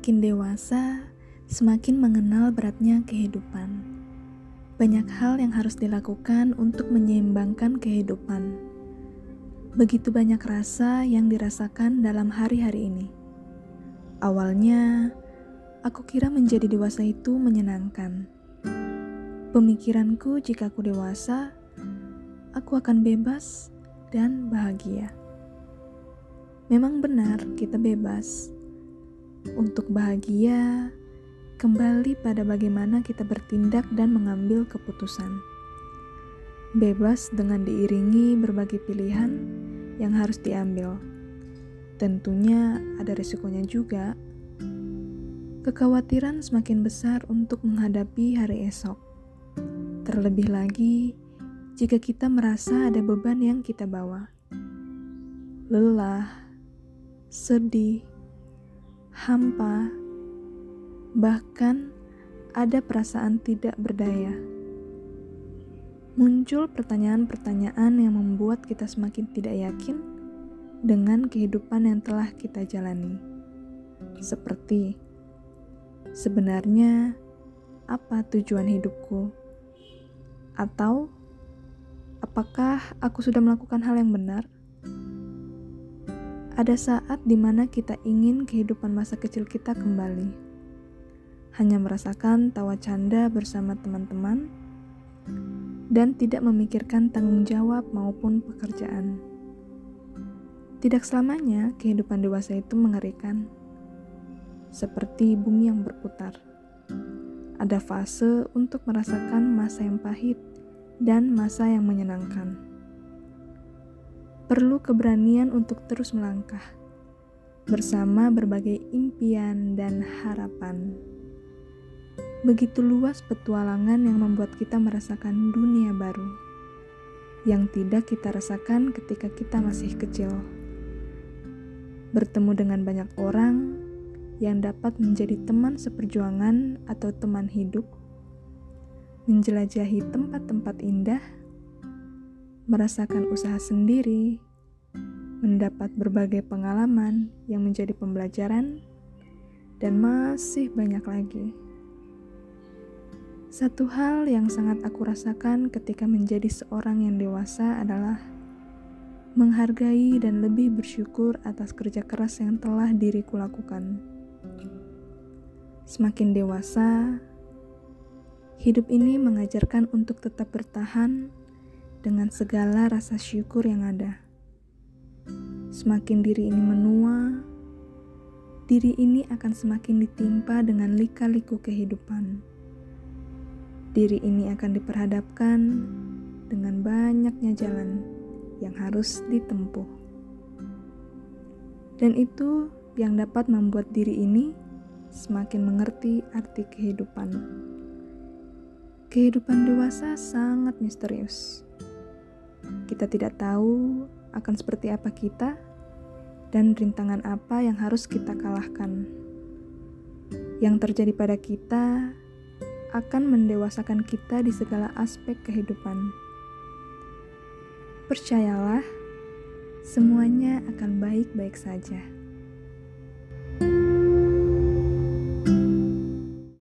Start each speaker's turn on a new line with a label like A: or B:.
A: Semakin dewasa, semakin mengenal beratnya kehidupan. Banyak hal yang harus dilakukan untuk menyeimbangkan kehidupan. Begitu banyak rasa yang dirasakan dalam hari-hari ini. Awalnya, aku kira menjadi dewasa itu menyenangkan. Pemikiranku jika aku dewasa, aku akan bebas dan bahagia. Memang benar, kita bebas untuk bahagia, kembali pada bagaimana kita bertindak dan mengambil keputusan. Bebas dengan diiringi berbagai pilihan yang harus diambil. Tentunya ada resikonya juga. Kekhawatiran semakin besar untuk menghadapi hari esok. Terlebih lagi jika kita merasa ada beban yang kita bawa. Lelah, sedih, hampa, bahkan ada perasaan tidak berdaya. Muncul pertanyaan-pertanyaan yang membuat kita semakin tidak yakin dengan kehidupan yang telah kita jalani. Seperti, sebenarnya apa tujuan hidupku? Atau, apakah aku sudah melakukan hal yang benar? Ada saat di mana kita ingin kehidupan masa kecil kita kembali. Hanya merasakan tawa canda bersama teman-teman dan tidak memikirkan tanggung jawab maupun pekerjaan. Tidak selamanya kehidupan dewasa itu mengerikan. Seperti bumi yang berputar. Ada fase untuk merasakan masa yang pahit dan masa yang menyenangkan perlu keberanian untuk terus melangkah bersama berbagai impian dan harapan. Begitu luas petualangan yang membuat kita merasakan dunia baru yang tidak kita rasakan ketika kita masih kecil. Bertemu dengan banyak orang yang dapat menjadi teman seperjuangan atau teman hidup, menjelajahi tempat-tempat indah merasakan usaha sendiri, mendapat berbagai pengalaman yang menjadi pembelajaran, dan masih banyak lagi. Satu hal yang sangat aku rasakan ketika menjadi seorang yang dewasa adalah menghargai dan lebih bersyukur atas kerja keras yang telah diriku lakukan. Semakin dewasa, hidup ini mengajarkan untuk tetap bertahan dengan segala rasa syukur yang ada. Semakin diri ini menua, diri ini akan semakin ditimpa dengan lika-liku kehidupan. Diri ini akan diperhadapkan dengan banyaknya jalan yang harus ditempuh. Dan itu yang dapat membuat diri ini semakin mengerti arti kehidupan. Kehidupan dewasa sangat misterius kita tidak tahu akan seperti apa kita dan rintangan apa yang harus kita kalahkan. Yang terjadi pada kita akan mendewasakan kita di segala aspek kehidupan. Percayalah, semuanya akan baik-baik saja.